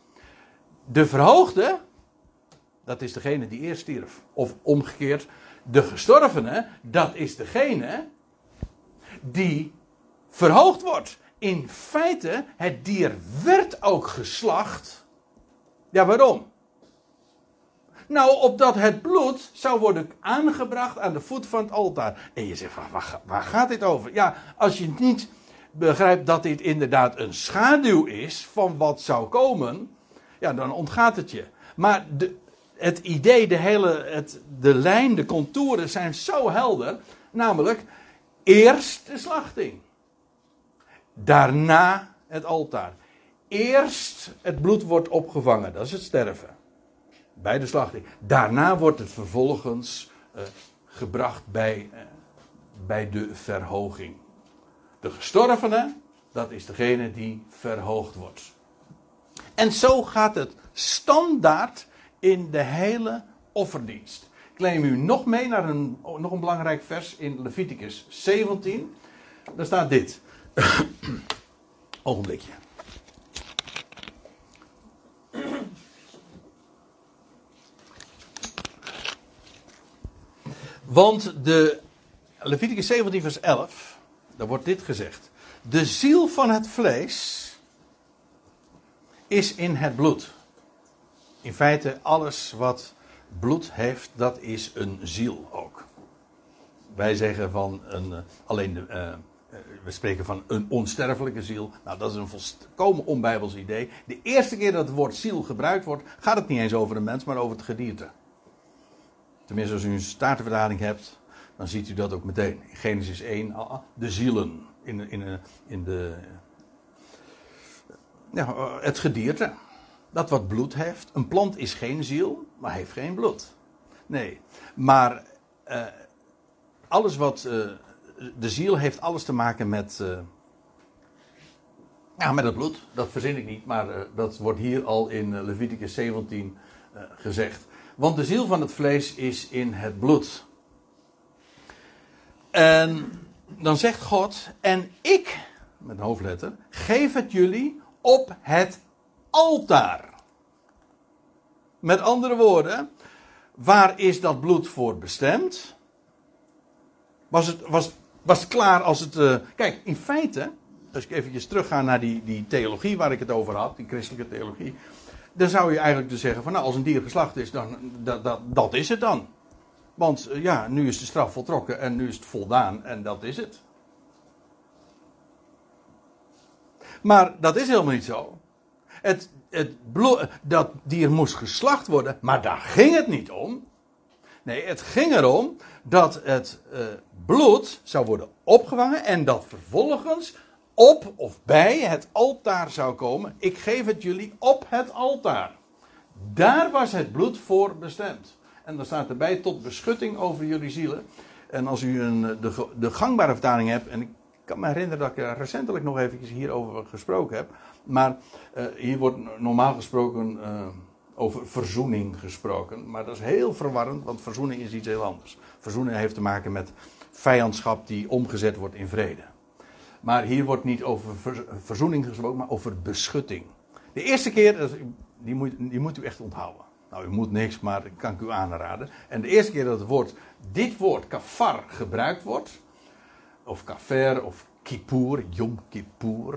[SPEAKER 1] de verhoogde, dat is degene die eerst stierf. Of omgekeerd, de gestorvene, dat is degene die verhoogd wordt. In feite, het dier werd ook geslacht. Ja, waarom? Nou, opdat het bloed zou worden aangebracht aan de voet van het altaar. En je zegt, waar, waar gaat dit over? Ja, als je niet begrijpt dat dit inderdaad een schaduw is van wat zou komen, ja, dan ontgaat het je. Maar de, het idee, de hele, het, de lijn, de contouren zijn zo helder. Namelijk, eerst de slachting. Daarna het altaar. Eerst het bloed wordt opgevangen, dat is het sterven. Bij de slachting. Daarna wordt het vervolgens uh, gebracht bij, uh, bij de verhoging. De gestorvene, dat is degene die verhoogd wordt. En zo gaat het standaard in de hele offerdienst. Ik neem u nog mee naar een, nog een belangrijk vers in Leviticus 17. Daar staat dit. Ogenblikje. Want de Leviticus 17 vers 11, daar wordt dit gezegd. De ziel van het vlees is in het bloed. In feite, alles wat bloed heeft, dat is een ziel ook. Wij zeggen van een, uh, alleen de, uh, we spreken van een onsterfelijke ziel. Nou, dat is een volkomen onbijbels idee. De eerste keer dat het woord ziel gebruikt wordt, gaat het niet eens over een mens, maar over het gedierte. Tenminste, als u een staartenvertaling hebt, dan ziet u dat ook meteen. In Genesis 1, ah, ah, de zielen. In, in, in de ja, eh, het gedierte. Dat wat bloed heeft. Een plant is geen ziel, maar heeft geen bloed. Nee, maar uh, alles wat. De ziel heeft alles te maken met. Ja, met het bloed. Dat verzin ik niet, maar dat wordt hier al in Leviticus 17 gezegd. Want de ziel van het vlees is in het bloed. En dan zegt God: En ik, met een hoofdletter, geef het jullie op het altaar. Met andere woorden, waar is dat bloed voor bestemd? Was het, was, was klaar als het. Uh, kijk, in feite, als ik eventjes terugga naar die, die theologie waar ik het over had, die christelijke theologie. Dan zou je eigenlijk dus zeggen: van nou, als een dier geslacht is, dan dat, dat, dat is het dan. Want uh, ja, nu is de straf voltrokken en nu is het voldaan en dat is het. Maar dat is helemaal niet zo. Het, het dat dier moest geslacht worden, maar daar ging het niet om. Nee, het ging erom dat het uh, bloed zou worden opgevangen en dat vervolgens op of bij het altaar zou komen. Ik geef het jullie op het altaar. Daar was het bloed voor bestemd. En dan staat erbij tot beschutting over jullie zielen. En als u een, de, de gangbare vertaling hebt, en ik kan me herinneren dat ik recentelijk nog eventjes hierover gesproken heb. Maar uh, hier wordt normaal gesproken uh, over verzoening gesproken. Maar dat is heel verwarrend, want verzoening is iets heel anders. Verzoening heeft te maken met vijandschap die omgezet wordt in vrede. Maar hier wordt niet over verzoening gesproken, maar over beschutting. De eerste keer, die moet, die moet u echt onthouden. Nou, u moet niks, maar dat kan ik u aanraden. En de eerste keer dat het woord, dit woord kafar gebruikt wordt, of kafer of kippur, Yom Kippur.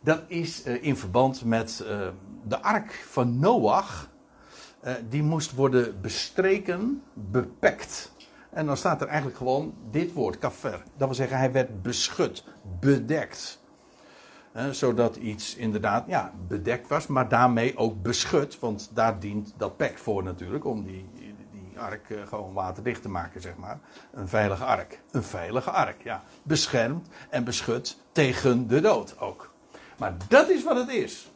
[SPEAKER 1] Dat is uh, in verband met uh, de ark van Noach. Uh, die moest worden bestreken, bepekt. En dan staat er eigenlijk gewoon dit woord, kafer. Dat wil zeggen, hij werd beschut, bedekt. zodat iets inderdaad ja, bedekt was, maar daarmee ook beschut. Want daar dient dat pek voor natuurlijk, om die, die ark eh, gewoon waterdicht te maken, zeg maar. Een veilige ark. Een veilige ark, ja. Beschermd en beschut tegen de dood ook. Maar dat is wat het is.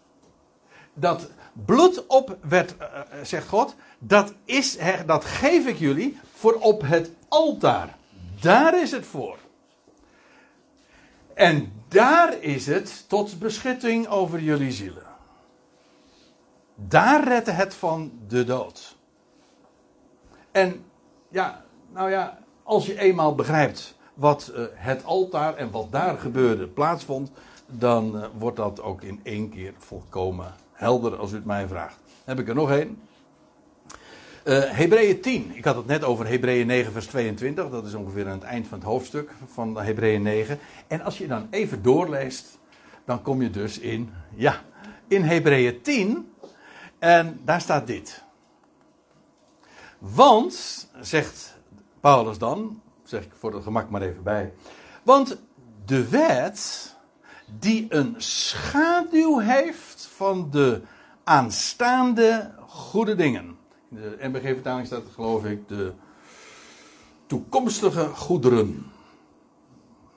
[SPEAKER 1] Dat bloed op werd, uh, zegt God, dat, is, dat geef ik jullie voor op het altaar. Daar is het voor. En daar is het tot beschutting over jullie zielen. Daar redde het van de dood. En ja, nou ja, als je eenmaal begrijpt wat uh, het altaar en wat daar gebeurde plaatsvond, dan uh, wordt dat ook in één keer volkomen helder als u het mij vraagt. Heb ik er nog één? Uh, Hebreeën 10. Ik had het net over Hebreeën 9, vers 22. Dat is ongeveer aan het eind van het hoofdstuk van Hebreeën 9. En als je dan even doorleest, dan kom je dus in, ja, in Hebreeën 10. En daar staat dit. Want, zegt Paulus dan, zeg ik voor het gemak maar even bij. Want de wet, die een schaduw heeft van de aanstaande goede dingen in de MBG-vertaling staat, geloof ik, de toekomstige goederen.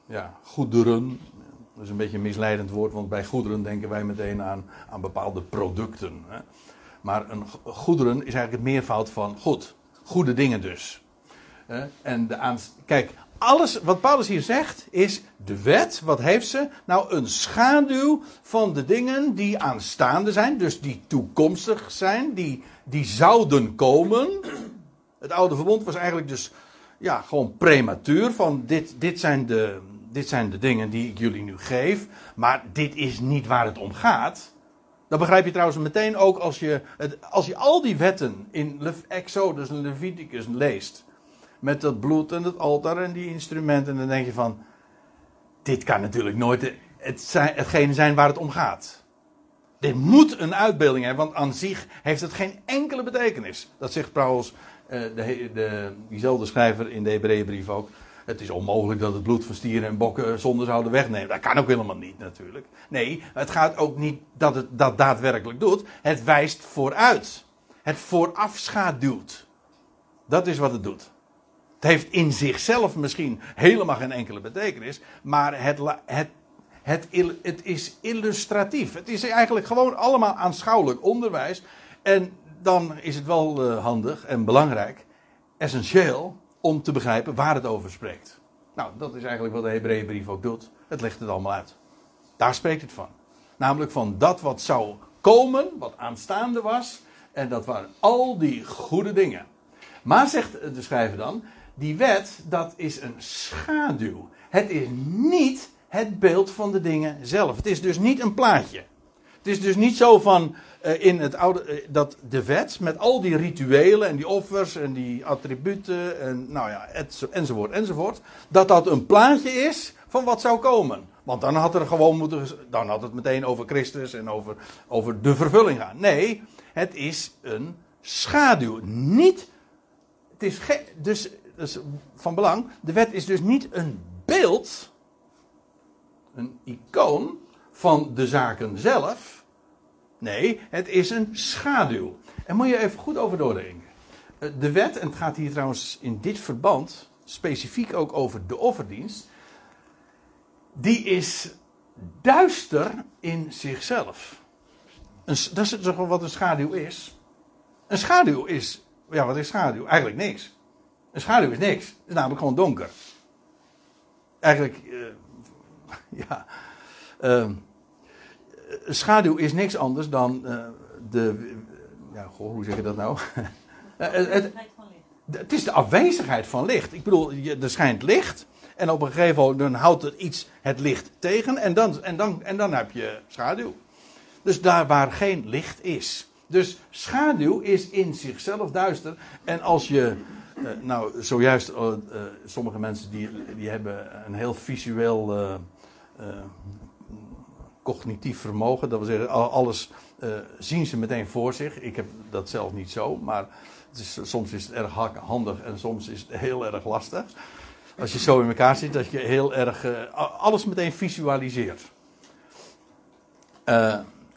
[SPEAKER 1] Ja, goederen. Dat is een beetje een misleidend woord, want bij goederen denken wij meteen aan, aan bepaalde producten. Hè. Maar een goederen is eigenlijk het meervoud van goed. Goede dingen dus. En de Kijk, alles wat Paulus hier zegt is de wet. Wat heeft ze? Nou, een schaduw van de dingen die aanstaande zijn, dus die toekomstig zijn, die, die zouden komen. Het oude verbond was eigenlijk dus ja, gewoon prematuur van dit, dit, zijn de, dit zijn de dingen die ik jullie nu geef, maar dit is niet waar het om gaat. Dat begrijp je trouwens meteen ook als je, als je al die wetten in Exodus en Leviticus leest met dat bloed en het altaar en die instrumenten. En dan denk je van, dit kan natuurlijk nooit het zijn, hetgene zijn waar het om gaat. Dit moet een uitbeelding hebben, want aan zich heeft het geen enkele betekenis. Dat zegt Paulus, uh, de, de, diezelfde schrijver in de Hebreeënbrief ook. Het is onmogelijk dat het bloed van stieren en bokken zonde zouden wegnemen. Dat kan ook helemaal niet natuurlijk. Nee, het gaat ook niet dat het dat daadwerkelijk doet. Het wijst vooruit. Het voorafschaduwt. Dat is wat het doet. Het heeft in zichzelf misschien helemaal geen enkele betekenis, maar het, het, het, is illustratief. Het is eigenlijk gewoon allemaal aanschouwelijk onderwijs. En dan is het wel uh, handig en belangrijk, essentieel, om te begrijpen waar het over spreekt. Nou, dat is eigenlijk wat de Hebreeënbrief ook doet. Het legt het allemaal uit. Daar spreekt het van. Namelijk van dat wat zou komen, wat aanstaande was. En dat waren al die goede dingen. Maar zegt de schrijver dan, die wet, dat is een schaduw. Het is niet het beeld van de dingen zelf. Het is dus niet een plaatje. Het is dus niet zo van uh, in het oude, uh, dat de wet met al die rituelen en die offers en die attributen en nou ja, et, enzovoort enzovoort, dat dat een plaatje is van wat zou komen. Want dan had er gewoon moeten, dan had het meteen over Christus en over, over de vervulling gaan. Nee, het is een schaduw. Niet, het is dus is van belang. De wet is dus niet een beeld, een icoon van de zaken zelf. Nee, het is een schaduw. En moet je even goed over doordenken. Eh, de wet, en het gaat hier trouwens in dit verband specifiek ook over de offerdienst, die is duister in zichzelf. Dat is toch wat een schaduw is. Een schaduw is, ja, wat is schaduw? Eigenlijk niks. Een schaduw is niks. Het is namelijk gewoon donker. Eigenlijk, uh, ja. Uh, een schaduw is niks anders dan uh, de. Ja, goh, hoe zeg je dat nou? het, het, het, is de afwezigheid van licht. Ik bedoel, er schijnt licht. En op een gegeven moment dan houdt er iets het licht tegen. En dan, en, dan, en dan heb je schaduw. Dus daar waar geen licht is. Dus schaduw is in zichzelf duister. En als je uh, nou, zojuist, uh, sommige mensen die, die hebben een heel visueel cognitief vermogen. Dat wil zeggen, alles zien ze meteen voor zich. Ik heb dat zelf niet zo, maar het is, soms is het erg handig en soms is het heel erg lastig. Als je zo in elkaar zit, dat je heel erg alles meteen visualiseert.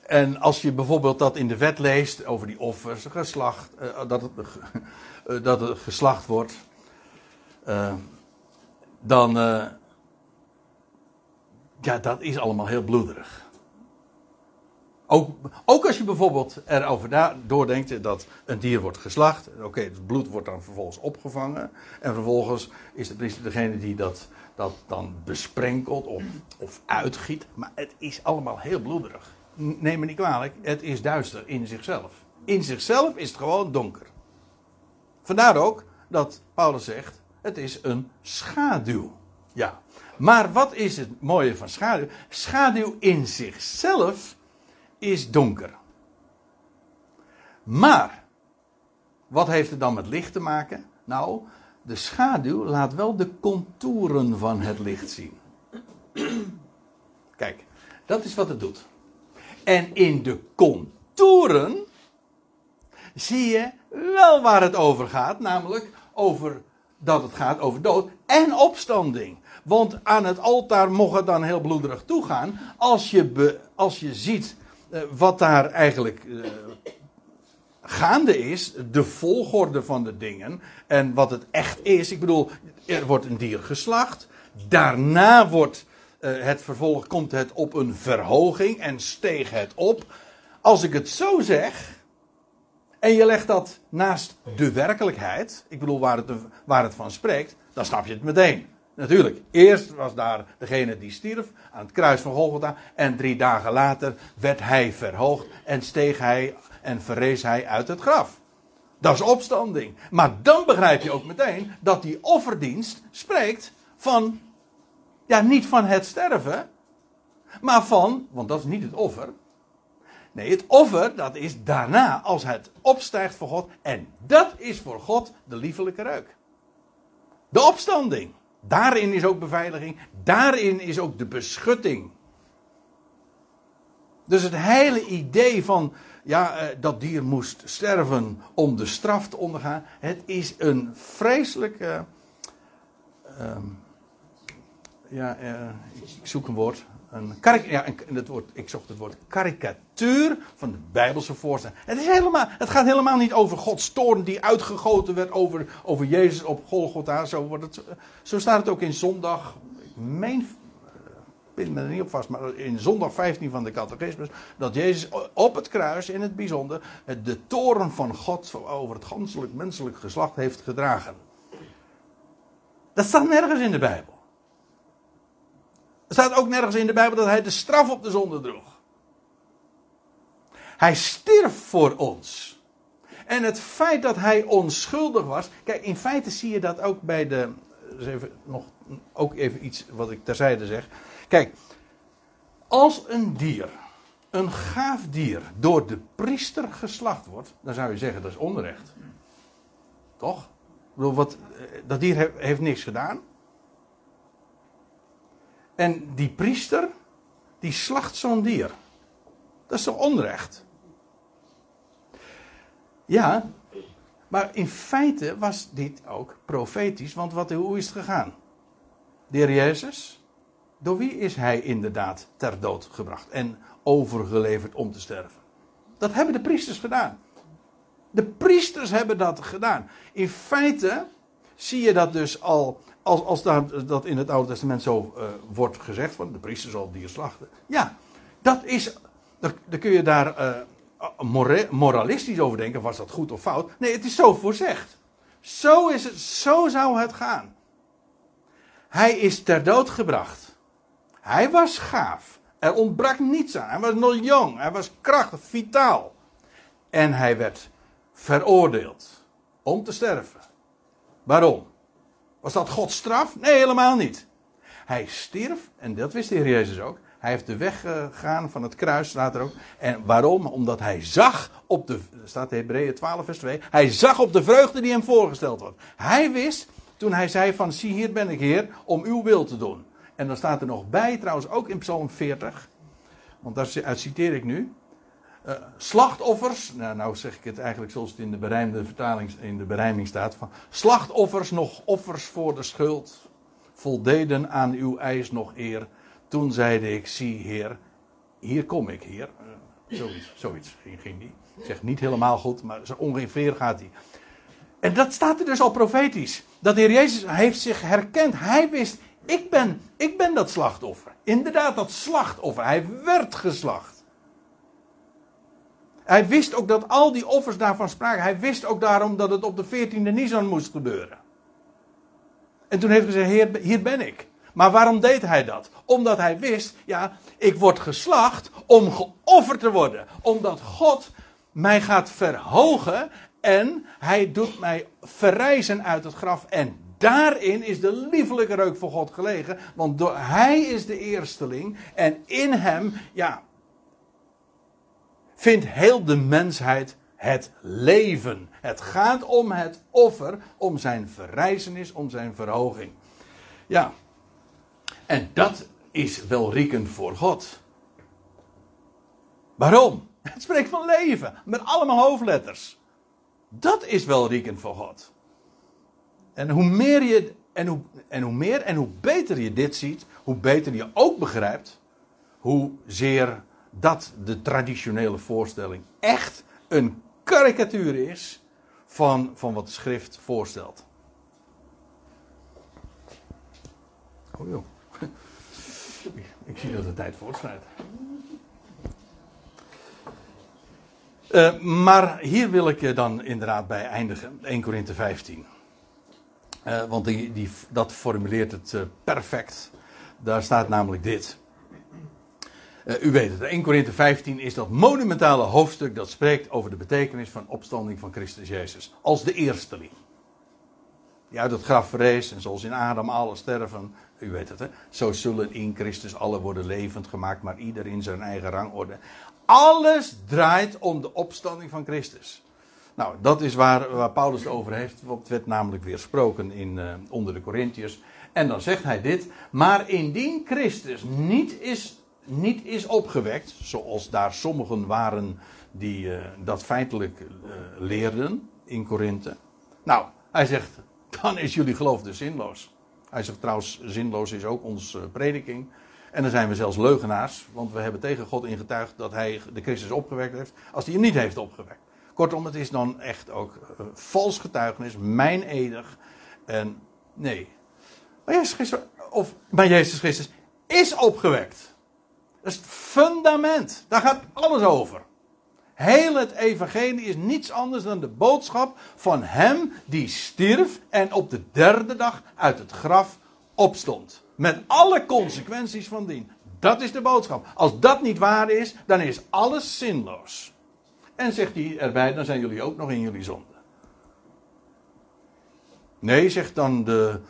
[SPEAKER 1] En als je bijvoorbeeld dat in de wet leest over die offers, geslacht, dat, uh, dat het geslacht wordt, dan. ja, dat is allemaal heel bloederig. Ook, ook als je bijvoorbeeld erover doordenkt dat een dier wordt geslacht. Oké, het bloed wordt dan vervolgens opgevangen. En vervolgens is de priester degene die dat, dat dan besprenkelt of, of uitgiet. Maar het is allemaal heel bloederig. Neem me niet kwalijk, het is duister in zichzelf. In zichzelf is het gewoon donker. Vandaar ook dat Paulus zegt: het is een schaduw. Ja. Maar wat is het mooie van schaduw? Schaduw in zichzelf is donker. Maar, wat heeft het dan met licht te maken? Nou, de schaduw laat wel de contouren van het licht zien. Kijk, dat is wat het doet. En in de contouren zie je wel waar het over gaat, namelijk over dat het gaat over dood en opstanding. Want aan het altaar mocht het dan heel bloederig toegaan. Als je, als je ziet uh, wat daar eigenlijk uh, gaande is, de volgorde van de dingen en wat het echt is. Ik bedoel, er wordt een dier geslacht. Daarna wordt uh, het vervolg, komt het op een verhoging en steeg het op. Als ik het zo zeg, en je legt dat naast de werkelijkheid, ik bedoel waar het, waar het van spreekt, dan snap je het meteen. Natuurlijk, eerst was daar degene die stierf aan het kruis van Golgotha. En drie dagen later werd hij verhoogd en steeg hij en verrees hij uit het graf. Dat is opstanding. Maar dan begrijp je ook meteen dat die offerdienst spreekt van, ja, niet van het sterven, maar van, want dat is niet het offer. Nee, het offer, dat is daarna, als het opstijgt voor God. En dat is voor God de liefelijke reuk. De opstanding. Daarin is ook beveiliging. Daarin is ook de beschutting. Dus het hele idee van ja, eh, dat dier moest sterven om de straf te ondergaan. Het is een vreselijke. Uh, ja, uh, ik zoek een woord. Een, ja, een, het woord, ik zocht het woord karikatuur van de Bijbelse voorstelling. Het, is helemaal, het gaat helemaal niet over Gods toorn die uitgegoten werd over, over Jezus op Golgotha. Zo, wordt het, zo staat het ook in zondag. Ik meen, eh, me er niet op vast, maar in zondag 15 van de catechismus. Dat Jezus op het kruis in het bijzonder de toren van God over het ganselijk menselijk geslacht heeft gedragen. Dat staat nergens in de Bijbel. Er staat ook nergens in de Bijbel dat hij de straf op de zonde droeg. Hij stierf voor ons. En het feit dat hij onschuldig was. Kijk, in feite zie je dat ook bij de. Dus even, nog, ook even iets wat ik terzijde zeg. Kijk, als een dier, een gaaf dier, door de priester geslacht wordt, dan zou je zeggen dat is onrecht. Toch? Ik wat, eh, dat dier heeft niks gedaan. En die priester, die slacht zo'n dier. Dat is toch onrecht? Ja, maar in feite was dit ook profetisch, want wat, hoe is het gegaan? De heer Jezus, door wie is hij inderdaad ter dood gebracht en overgeleverd om te sterven? Dat hebben de priesters gedaan. De priesters hebben dat gedaan. In feite zie je dat dus al als, als dat, in het Oude Testament zo uh, wordt gezegd, van de priester zal dier slachten. Ja, dat is, dan, kun je daar uh, moralistisch over denken, was dat goed of fout? Nee, het is zo voorzegd. Zo is het, zo zou het gaan. Hij is ter dood gebracht. Hij was gaaf. Er ontbrak niets aan. Hij was nog jong. Hij was krachtig, vitaal. En hij werd veroordeeld om te sterven. Waarom? Was dat Gods straf? Nee, helemaal niet. Hij stierf, en dat wist de Heer Jezus ook. Hij heeft de weg gegaan van het kruis, staat er ook. En waarom? Omdat hij zag op de, staat Hebreeën 12 vers 2, hij zag op de vreugde die hem voorgesteld wordt. Hij wist, toen hij zei van, zie hier ben ik Heer, om uw wil te doen. En dan staat er nog bij, trouwens ook in Psalm 40, want daar citeer ik nu. Uh, slachtoffers, nou, nou, zeg ik het eigenlijk zoals het in de berijmde vertaling in de berijming staat: van slachtoffers nog offers voor de schuld, voldeden aan uw eis nog eer. Toen zeide ik: Zie, Heer, hier kom ik, Heer. Zoiets, zoiets ging, die. Ik zeg niet helemaal goed, maar zo ongeveer gaat hij. En dat staat er dus al profetisch. Dat de Heer Jezus heeft zich herkend. Hij wist, ik ben, ik ben dat slachtoffer. Inderdaad, dat slachtoffer. Hij werd geslacht. Hij wist ook dat al die offers daarvan spraken. Hij wist ook daarom dat het op de 14e Nisan moest gebeuren. En toen heeft hij gezegd: Heer, hier ben ik. Maar waarom deed hij dat? Omdat hij wist: ja, ik word geslacht om geofferd te worden. Omdat God mij gaat verhogen en hij doet mij verrijzen uit het graf. En daarin is de liefelijke reuk voor God gelegen. Want hij is de eersteling. En in hem, ja, vindt heel de mensheid het leven. Het gaat om het offer, om zijn verrijzenis, om zijn verhoging. Ja, en dat is welriekend voor God. Waarom? Het spreekt van leven, met allemaal hoofdletters. Dat is welriekend voor God. En hoe meer je en hoe, en hoe meer en hoe beter je dit ziet, hoe beter je ook begrijpt hoe zeer dat de traditionele voorstelling echt een karikatuur is van, van wat de schrift voorstelt. Oh. Ik zie dat de tijd voortschrijdt. Uh, maar hier wil ik dan inderdaad bij eindigen. 1 Korinthe 15. Uh, want die, die, dat formuleert het uh, perfect. Daar staat namelijk dit. U weet het, 1 Korinthe 15 is dat monumentale hoofdstuk dat spreekt over de betekenis van opstanding van Christus Jezus. Als de eersteling. Die uit het graf vrees en zoals in Adam alle sterven. U weet het, hè? Zo zullen in Christus alle worden levend gemaakt, maar ieder in zijn eigen rangorde. Alles draait om de opstanding van Christus. Nou, dat is waar, waar Paulus het over heeft. Want het werd namelijk weer gesproken in, uh, onder de Corinthiërs. En dan zegt hij dit. Maar indien Christus niet is niet is opgewekt, zoals daar sommigen waren die uh, dat feitelijk uh, leerden in Korinthe. Nou, hij zegt, dan is jullie geloof dus zinloos. Hij zegt trouwens, zinloos is ook onze uh, prediking. En dan zijn we zelfs leugenaars, want we hebben tegen God ingetuigd dat hij de Christus opgewekt heeft, als hij hem niet heeft opgewekt. Kortom, het is dan echt ook vals getuigenis, edig. En nee. Maar Jezus Christus, of, maar Jezus Christus is opgewekt. Dat is het fundament. Daar gaat alles over. Heel het evangelie is niets anders dan de boodschap van hem die stierf en op de derde dag uit het graf opstond. Met alle consequenties van dien. Dat is de boodschap. Als dat niet waar is, dan is alles zinloos. En zegt hij erbij, dan zijn jullie ook nog in jullie zonde. Nee, zegt dan de,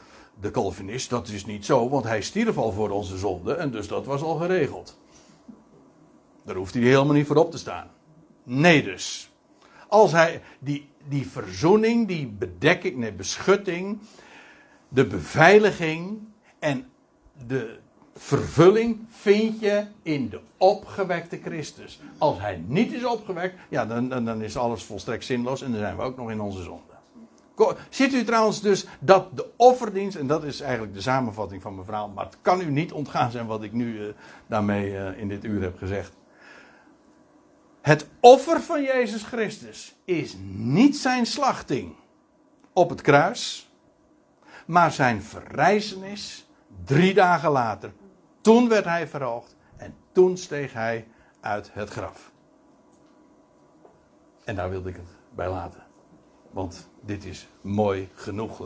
[SPEAKER 1] de Calvinist, dat is niet zo, want hij stierf al voor onze zonde en dus dat was al geregeld. Daar hoeft hij helemaal niet voor op te staan. Nee dus. Als hij die, die verzoening, die bedekking, nee, beschutting, de beveiliging en de vervulling vind je in de opgewekte Christus. Als hij niet is opgewekt, ja, dan, dan, is alles volstrekt zinloos en dan zijn we ook nog in onze zonde. Ziet u trouwens dus dat de offerdienst, en dat is eigenlijk de samenvatting van mijn verhaal, maar het kan u niet ontgaan zijn wat ik nu uh, daarmee uh, in dit uur heb gezegd. Het offer van Jezus Christus is niet zijn slachting op het kruis, maar zijn verrijzenis drie dagen later. Toen werd hij verhoogd en toen steeg hij uit het graf. En daar wilde ik het bij laten. Want dit is mooi genoeg.